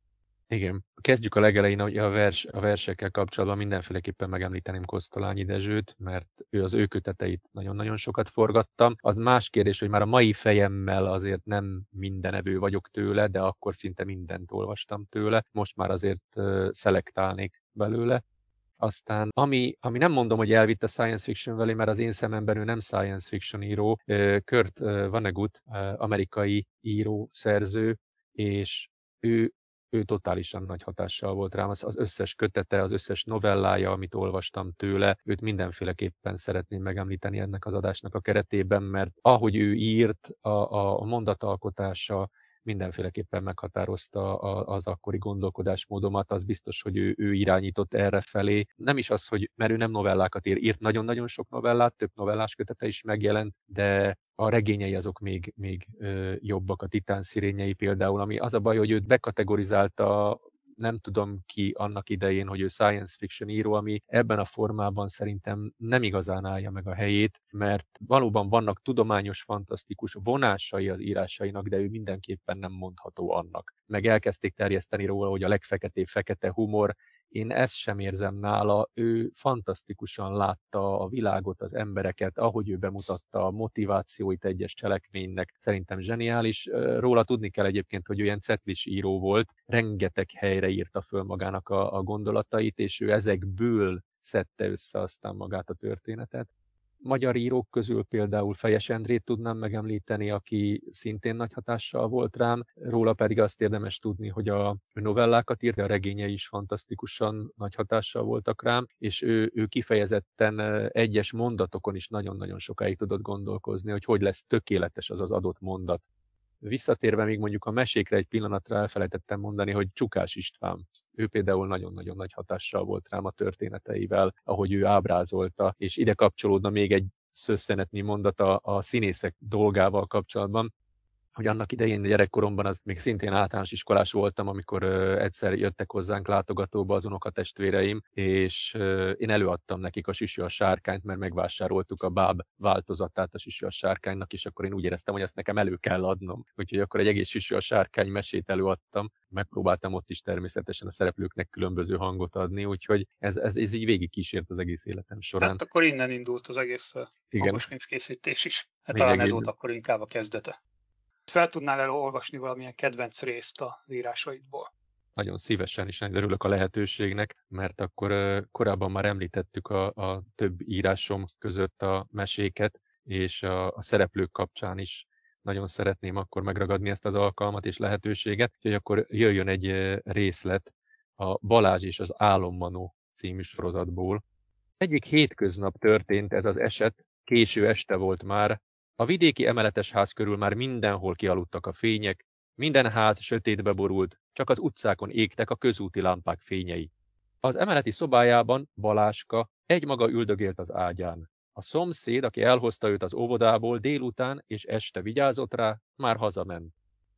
Igen. Kezdjük a legelején, hogy a, vers, a versekkel kapcsolatban mindenféleképpen megemlíteném Kosztolányi Dezsőt, mert ő az ő köteteit nagyon-nagyon sokat forgattam. Az más kérdés, hogy már a mai fejemmel azért nem mindenevő vagyok tőle, de akkor szinte mindent olvastam tőle. Most már azért szelektálnék belőle. Aztán, ami, ami nem mondom, hogy elvitt a science fiction velé, mert az én szememben ő nem science fiction író, Kurt Vonnegut, amerikai író, szerző, és ő ő totálisan nagy hatással volt rám. Az, az összes kötete, az összes novellája, amit olvastam tőle, őt mindenféleképpen szeretném megemlíteni ennek az adásnak a keretében, mert ahogy ő írt, a, a mondatalkotása, mindenféleképpen meghatározta az akkori gondolkodásmódomat, az biztos, hogy ő, ő irányított erre felé. Nem is az, hogy mert ő nem novellákat ír, írt nagyon-nagyon sok novellát, több novellás kötete is megjelent, de a regényei azok még, még jobbak, a titán szirényei például, ami az a baj, hogy őt bekategorizálta nem tudom ki annak idején, hogy ő science fiction író, ami ebben a formában szerintem nem igazán állja meg a helyét, mert valóban vannak tudományos, fantasztikus vonásai az írásainak, de ő mindenképpen nem mondható annak. Meg elkezdték terjeszteni róla, hogy a legfeketébb fekete humor, én ezt sem érzem nála, ő fantasztikusan látta a világot, az embereket, ahogy ő bemutatta a motivációit egyes cselekménynek, szerintem zseniális. Róla tudni kell egyébként, hogy olyan cetlis író volt, rengeteg helyre írta föl magának a, a gondolatait, és ő ezekből szedte össze aztán magát a történetet magyar írók közül például Fejes Endrét tudnám megemlíteni, aki szintén nagy hatással volt rám, róla pedig azt érdemes tudni, hogy a novellákat írt, a regényei is fantasztikusan nagy hatással voltak rám, és ő, ő kifejezetten egyes mondatokon is nagyon-nagyon sokáig tudott gondolkozni, hogy hogy lesz tökéletes az az adott mondat. Visszatérve még mondjuk a mesékre egy pillanatra elfelejtettem mondani, hogy Csukás István. Ő például nagyon-nagyon nagy hatással volt rám a történeteivel, ahogy ő ábrázolta, és ide kapcsolódna még egy szösszenetnyi mondata a színészek dolgával kapcsolatban hogy annak idején gyerekkoromban az még szintén általános iskolás voltam, amikor egyszer jöttek hozzánk látogatóba az unokatestvéreim, és én előadtam nekik a Sisű a sárkányt, mert megvásároltuk a báb változatát a Sisű a sárkánynak, és akkor én úgy éreztem, hogy ezt nekem elő kell adnom. Úgyhogy akkor egy egész Sisű a sárkány mesét előadtam. Megpróbáltam ott is természetesen a szereplőknek különböző hangot adni, úgyhogy ez, ez, ez így végig kísért az egész életem során. Tehát akkor innen indult az egész Igen. könyvkészítés is. Hát talán ez volt akkor inkább a kezdete fel tudnál elolvasni valamilyen kedvenc részt az írásaidból? Nagyon szívesen is örülök a lehetőségnek, mert akkor korábban már említettük a, a több írásom között a meséket, és a, a szereplők kapcsán is nagyon szeretném akkor megragadni ezt az alkalmat és lehetőséget, hogy akkor jöjjön egy részlet a Balázs és az Álommanó című sorozatból. Egyik hétköznap történt ez az eset, késő este volt már, a vidéki emeletes ház körül már mindenhol kialudtak a fények, minden ház sötétbe borult, csak az utcákon égtek a közúti lámpák fényei. Az emeleti szobájában Baláska egymaga üldögélt az ágyán. A szomszéd, aki elhozta őt az óvodából, délután és este vigyázott rá, már hazament.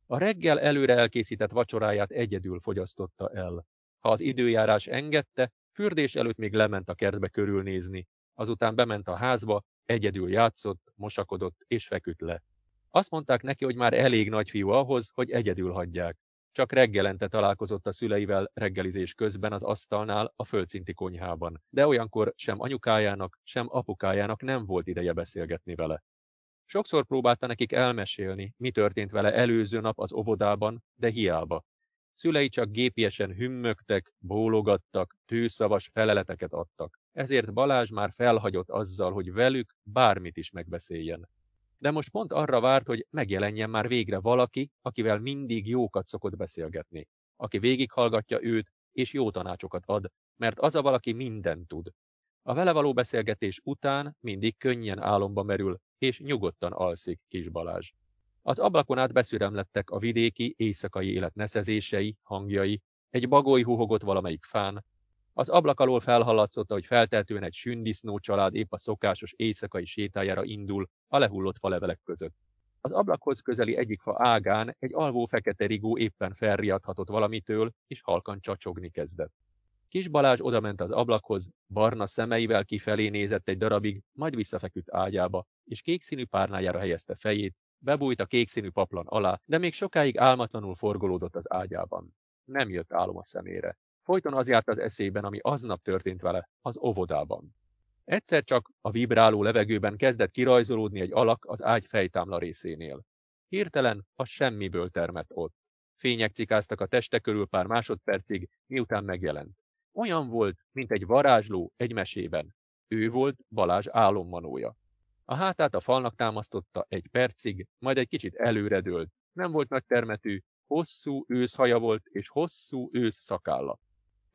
A reggel előre elkészített vacsoráját egyedül fogyasztotta el. Ha az időjárás engedte, fürdés előtt még lement a kertbe körülnézni, azután bement a házba, Egyedül játszott, mosakodott és feküdt le. Azt mondták neki, hogy már elég nagyfiú ahhoz, hogy egyedül hagyják. Csak reggelente találkozott a szüleivel reggelizés közben az asztalnál a földszinti konyhában, de olyankor sem anyukájának, sem apukájának nem volt ideje beszélgetni vele. Sokszor próbálta nekik elmesélni, mi történt vele előző nap az óvodában, de hiába. Szülei csak gépiesen hümmögtek, bólogattak, tűszavas feleleteket adtak ezért Balázs már felhagyott azzal, hogy velük bármit is megbeszéljen. De most pont arra várt, hogy megjelenjen már végre valaki, akivel mindig jókat szokott beszélgetni, aki végighallgatja őt, és jó tanácsokat ad, mert az a valaki mindent tud. A vele való beszélgetés után mindig könnyen álomba merül, és nyugodtan alszik kis Balázs. Az ablakon át beszüremlettek a vidéki, éjszakai élet neszezései, hangjai, egy bagoly huhogott valamelyik fán, az ablak alól felhallatszott, hogy felteltően egy sündisznó család épp a szokásos éjszakai sétájára indul a lehullott falevelek között. Az ablakhoz közeli egyik fa ágán egy alvó fekete rigó éppen felriadhatott valamitől, és halkan csacsogni kezdett. Kis Balázs odament az ablakhoz, barna szemeivel kifelé nézett egy darabig, majd visszafeküdt ágyába, és kékszínű párnájára helyezte fejét, bebújt a kékszínű paplan alá, de még sokáig álmatlanul forgolódott az ágyában. Nem jött álom a szemére. Folyton az járt az eszében, ami aznap történt vele, az óvodában. Egyszer csak a vibráló levegőben kezdett kirajzolódni egy alak az ágy fejtámla részénél. Hirtelen a semmiből termett ott. Fények cikáztak a teste körül pár másodpercig, miután megjelent. Olyan volt, mint egy varázsló egy mesében. Ő volt Balázs álommanója. A hátát a falnak támasztotta egy percig, majd egy kicsit előredőlt. Nem volt nagy termetű, hosszú őszhaja volt és hosszú ősz szakálla.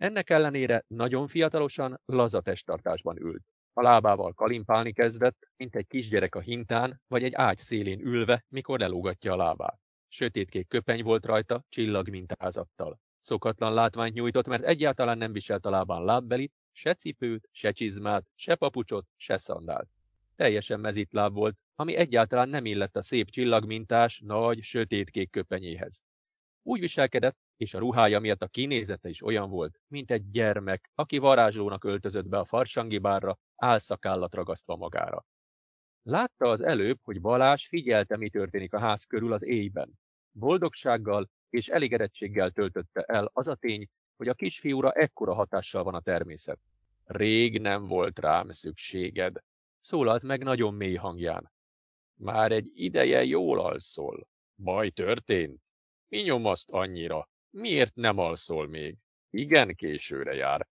Ennek ellenére nagyon fiatalosan, laza testtartásban ült. A lábával kalimpálni kezdett, mint egy kisgyerek a hintán, vagy egy ágy szélén ülve, mikor lelógatja a lábát. Sötétkék köpeny volt rajta, csillag mintázattal. Szokatlan látványt nyújtott, mert egyáltalán nem viselt a lábán lábbelit, se cipőt, se csizmát, se papucsot, se szandált. Teljesen mezitláb volt, ami egyáltalán nem illett a szép csillagmintás, nagy, sötétkék köpenyéhez. Úgy viselkedett, és a ruhája miatt a kinézete is olyan volt, mint egy gyermek, aki varázslónak öltözött be a farsangi bárra, álszakállat ragasztva magára. Látta az előbb, hogy Balás figyelte, mi történik a ház körül az éjben. Boldogsággal és elégedettséggel töltötte el az a tény, hogy a kisfiúra ekkora hatással van a természet. Rég nem volt rám szükséged, szólalt meg nagyon mély hangján. Már egy ideje jól alszol. Baj történt? Mi nyomaszt annyira? Miért nem alszol még? Igen későre jár.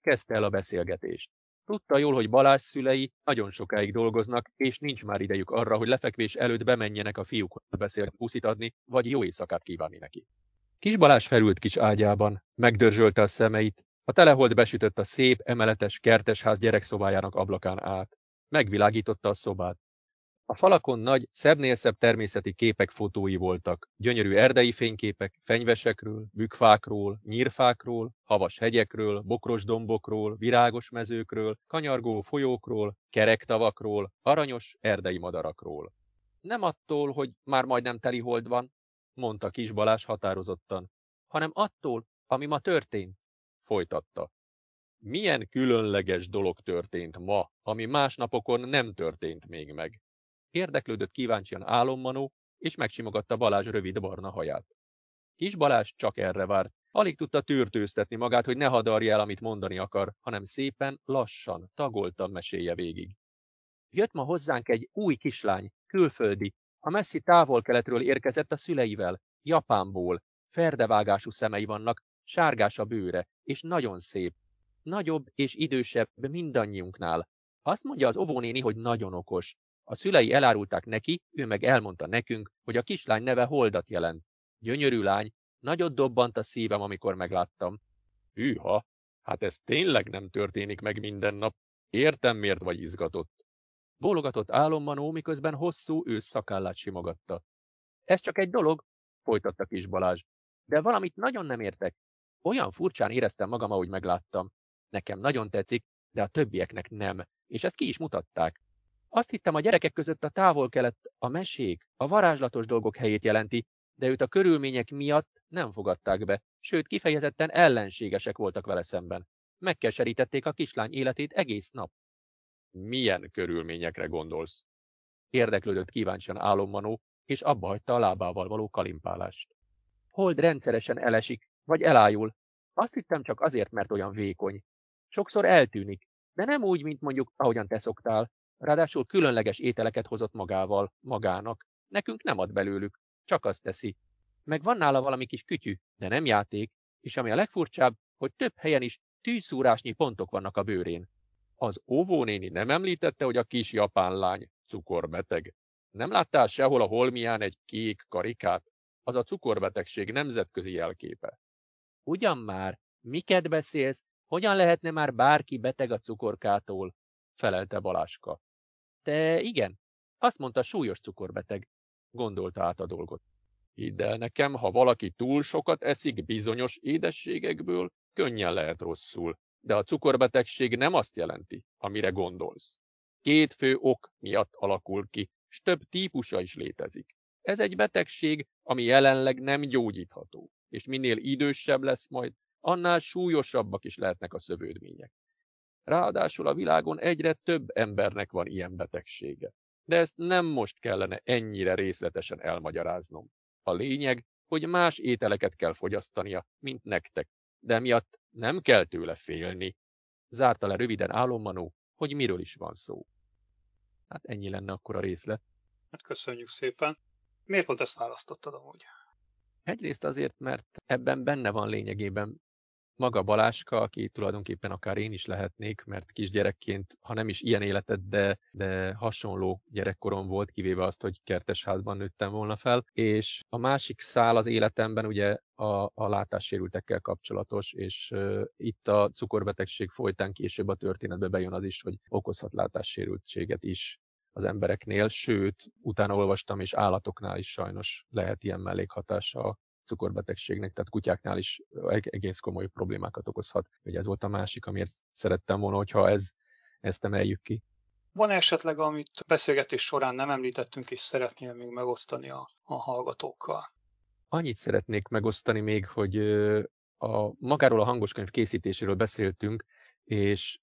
Kezdte el a beszélgetést. Tudta jól, hogy Balázs szülei nagyon sokáig dolgoznak, és nincs már idejük arra, hogy lefekvés előtt bemenjenek a fiúkhoz beszélt puszit adni, vagy jó éjszakát kívánni neki. Kis Balázs felült kis ágyában, megdörzsölte a szemeit, a telehold besütött a szép, emeletes kertesház gyerekszobájának ablakán át. Megvilágította a szobát. A falakon nagy, szebbnél szebb természeti képek fotói voltak, gyönyörű erdei fényképek, fenyvesekről, bükfákról, nyírfákról, havas hegyekről, bokros dombokról, virágos mezőkről, kanyargó folyókról, kerek tavakról, aranyos erdei madarakról. Nem attól, hogy már majdnem teli hold van, mondta Kis Balázs határozottan, hanem attól, ami ma történt, folytatta. Milyen különleges dolog történt ma, ami más napokon nem történt még meg. Érdeklődött kíváncsian álommanó, és megsimogatta Balázs rövid barna haját. Kis Balázs csak erre várt. Alig tudta tűrtőztetni magát, hogy ne hadarja el, amit mondani akar, hanem szépen, lassan, tagoltan mesélje végig. Jött ma hozzánk egy új kislány, külföldi, a messzi távol-keletről érkezett a szüleivel, Japánból. Ferdevágású szemei vannak, sárgás a bőre, és nagyon szép. Nagyobb és idősebb mindannyiunknál. Azt mondja az óvónéni, hogy nagyon okos. A szülei elárulták neki, ő meg elmondta nekünk, hogy a kislány neve Holdat jelent. Gyönyörű lány, nagyot dobbant a szívem, amikor megláttam. Hűha, hát ez tényleg nem történik meg minden nap. Értem, miért vagy izgatott. Bólogatott álommanó, miközben hosszú ősz szakállát simogatta. Ez csak egy dolog, folytatta kis Balázs. De valamit nagyon nem értek. Olyan furcsán éreztem magam, ahogy megláttam. Nekem nagyon tetszik, de a többieknek nem, és ezt ki is mutatták. Azt hittem, a gyerekek között a távol-kelet, a mesék, a varázslatos dolgok helyét jelenti, de őt a körülmények miatt nem fogadták be, sőt kifejezetten ellenségesek voltak vele szemben. Megkeserítették a kislány életét egész nap. Milyen körülményekre gondolsz? Érdeklődött kíváncsian álommanó, és abba hagyta a lábával való kalimpálást. Hold rendszeresen elesik, vagy elájul. Azt hittem csak azért, mert olyan vékony. Sokszor eltűnik, de nem úgy, mint mondjuk, ahogyan te szoktál, Ráadásul különleges ételeket hozott magával, magának. Nekünk nem ad belőlük, csak azt teszi. Meg van nála valami kis kütyű, de nem játék, és ami a legfurcsább, hogy több helyen is tűzszúrásnyi pontok vannak a bőrén. Az óvónéni nem említette, hogy a kis japán lány cukorbeteg. Nem láttál sehol a holmián egy kék karikát? Az a cukorbetegség nemzetközi jelképe. Ugyan már, miket beszélsz? Hogyan lehetne már bárki beteg a cukorkától? felelte Baláska. Te igen, azt mondta súlyos cukorbeteg, gondolta át a dolgot. Hidd el nekem, ha valaki túl sokat eszik bizonyos édességekből, könnyen lehet rosszul, de a cukorbetegség nem azt jelenti, amire gondolsz. Két fő ok miatt alakul ki, s több típusa is létezik. Ez egy betegség, ami jelenleg nem gyógyítható, és minél idősebb lesz majd, annál súlyosabbak is lehetnek a szövődmények. Ráadásul a világon egyre több embernek van ilyen betegsége. De ezt nem most kellene ennyire részletesen elmagyaráznom. A lényeg, hogy más ételeket kell fogyasztania, mint nektek, de miatt nem kell tőle félni. Zárta le röviden álommanó, hogy miről is van szó. Hát ennyi lenne akkor a részlet. Hát köszönjük szépen. Miért volt ezt választottad amúgy? Egyrészt azért, mert ebben benne van lényegében maga Baláska, aki tulajdonképpen akár én is lehetnék, mert kisgyerekként, ha nem is ilyen életet, de, de hasonló gyerekkorom volt, kivéve azt, hogy kertesházban nőttem volna fel. És a másik szál az életemben ugye a, a látássérültekkel kapcsolatos, és uh, itt a cukorbetegség folytán később a történetbe bejön az is, hogy okozhat látássérültséget is az embereknél, sőt, utána olvastam, és állatoknál is sajnos lehet ilyen mellékhatása cukorbetegségnek, tehát kutyáknál is egész komoly problémákat okozhat. Ugye ez volt a másik, amiért szerettem volna, hogyha ez, ezt emeljük ki. Van esetleg, amit beszélgetés során nem említettünk, és szeretnél még megosztani a, a hallgatókkal? Annyit szeretnék megosztani még, hogy a, magáról a hangoskönyv készítéséről beszéltünk, és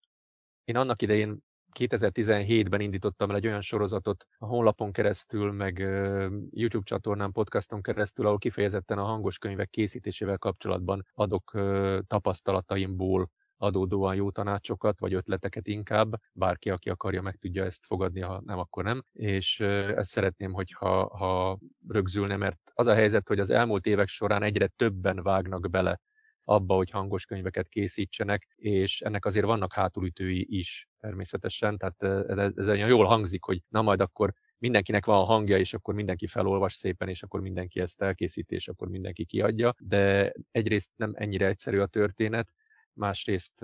én annak idején 2017-ben indítottam el egy olyan sorozatot a honlapon keresztül, meg YouTube csatornán, podcaston keresztül, ahol kifejezetten a hangos könyvek készítésével kapcsolatban adok tapasztalataimból adódóan jó tanácsokat, vagy ötleteket inkább. Bárki, aki akarja, meg tudja ezt fogadni, ha nem, akkor nem. És ezt szeretném, hogyha ha rögzülne, mert az a helyzet, hogy az elmúlt évek során egyre többen vágnak bele abba, hogy hangos könyveket készítsenek, és ennek azért vannak hátulütői is természetesen, tehát ez olyan jól hangzik, hogy na majd akkor mindenkinek van a hangja, és akkor mindenki felolvas szépen, és akkor mindenki ezt elkészíti, és akkor mindenki kiadja, de egyrészt nem ennyire egyszerű a történet, másrészt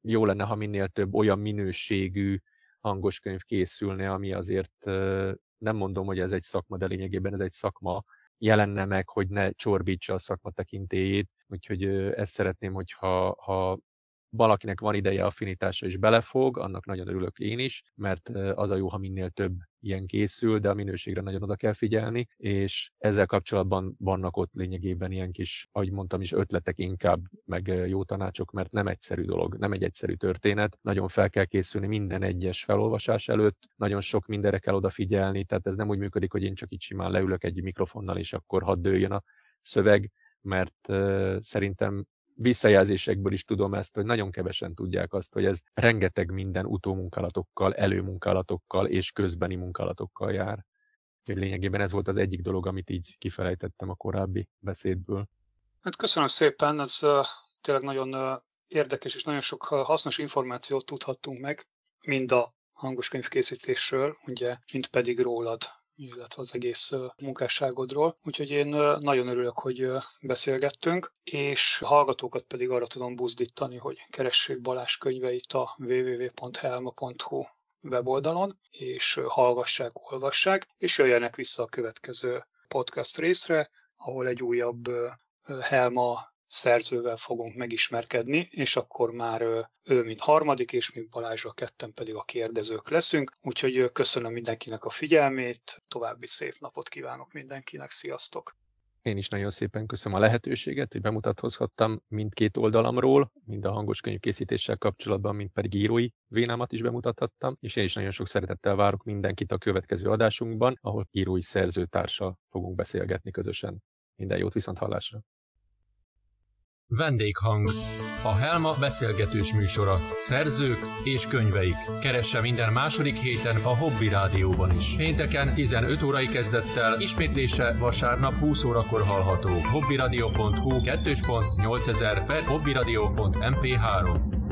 jó lenne, ha minél több olyan minőségű hangos könyv készülne, ami azért nem mondom, hogy ez egy szakma, de lényegében ez egy szakma, jelenne meg, hogy ne csorbítsa a szakma tekintélyét. Úgyhogy ezt szeretném, hogyha ha valakinek van ideje, affinitása és belefog, annak nagyon örülök én is, mert az a jó, ha minél több ilyen készül, de a minőségre nagyon oda kell figyelni, és ezzel kapcsolatban vannak ott lényegében ilyen kis, ahogy mondtam is, ötletek inkább, meg jó tanácsok, mert nem egyszerű dolog, nem egy egyszerű történet, nagyon fel kell készülni minden egyes felolvasás előtt, nagyon sok mindenre kell odafigyelni, tehát ez nem úgy működik, hogy én csak itt simán leülök egy mikrofonnal, és akkor hadd dőljön a szöveg, mert szerintem visszajelzésekből is tudom ezt, hogy nagyon kevesen tudják azt, hogy ez rengeteg minden utómunkálatokkal, előmunkálatokkal és közbeni munkálatokkal jár. Úgyhogy lényegében ez volt az egyik dolog, amit így kifelejtettem a korábbi beszédből. Hát köszönöm szépen, ez tényleg nagyon érdekes és nagyon sok hasznos információt tudhattunk meg, mind a hangos könyvkészítésről, ugye, mint pedig rólad illetve az egész munkásságodról. Úgyhogy én nagyon örülök, hogy beszélgettünk, és hallgatókat pedig arra tudom buzdítani, hogy keressék Balázs könyveit a www.helma.hu weboldalon, és hallgassák, olvassák, és jöjjenek vissza a következő podcast részre, ahol egy újabb Helma szerzővel fogunk megismerkedni, és akkor már ő, mint harmadik, és mi Balázsra ketten pedig a kérdezők leszünk. Úgyhogy köszönöm mindenkinek a figyelmét, további szép napot kívánok mindenkinek, sziasztok! Én is nagyon szépen köszönöm a lehetőséget, hogy bemutatkozhattam mindkét oldalamról, mind a hangos könyv készítéssel kapcsolatban, mind pedig írói vénámat is bemutathattam, és én is nagyon sok szeretettel várok mindenkit a következő adásunkban, ahol írói szerzőtársal fogunk beszélgetni közösen. Minden jót viszont hallásra! Vendéghang. A Helma beszélgetős műsora. Szerzők és könyveik. Keresse minden második héten a Hobby Rádióban is. Pénteken 15 órai kezdettel, ismétlése vasárnap 20 órakor hallható. hobbyradio.hu 2.8000 per hobbyradio.mp3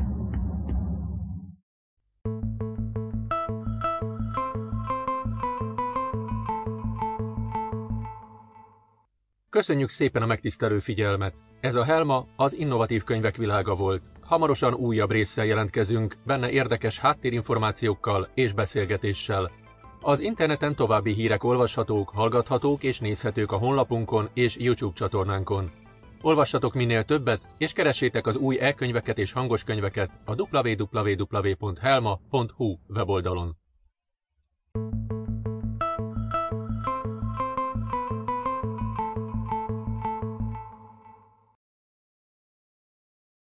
Köszönjük szépen a megtisztelő figyelmet! Ez a Helma az innovatív könyvek világa volt. Hamarosan újabb résszel jelentkezünk, benne érdekes háttérinformációkkal és beszélgetéssel. Az interneten további hírek olvashatók, hallgathatók és nézhetők a honlapunkon és YouTube csatornánkon. Olvassatok minél többet, és keressétek az új e-könyveket és hangos könyveket a www.helma.hu weboldalon.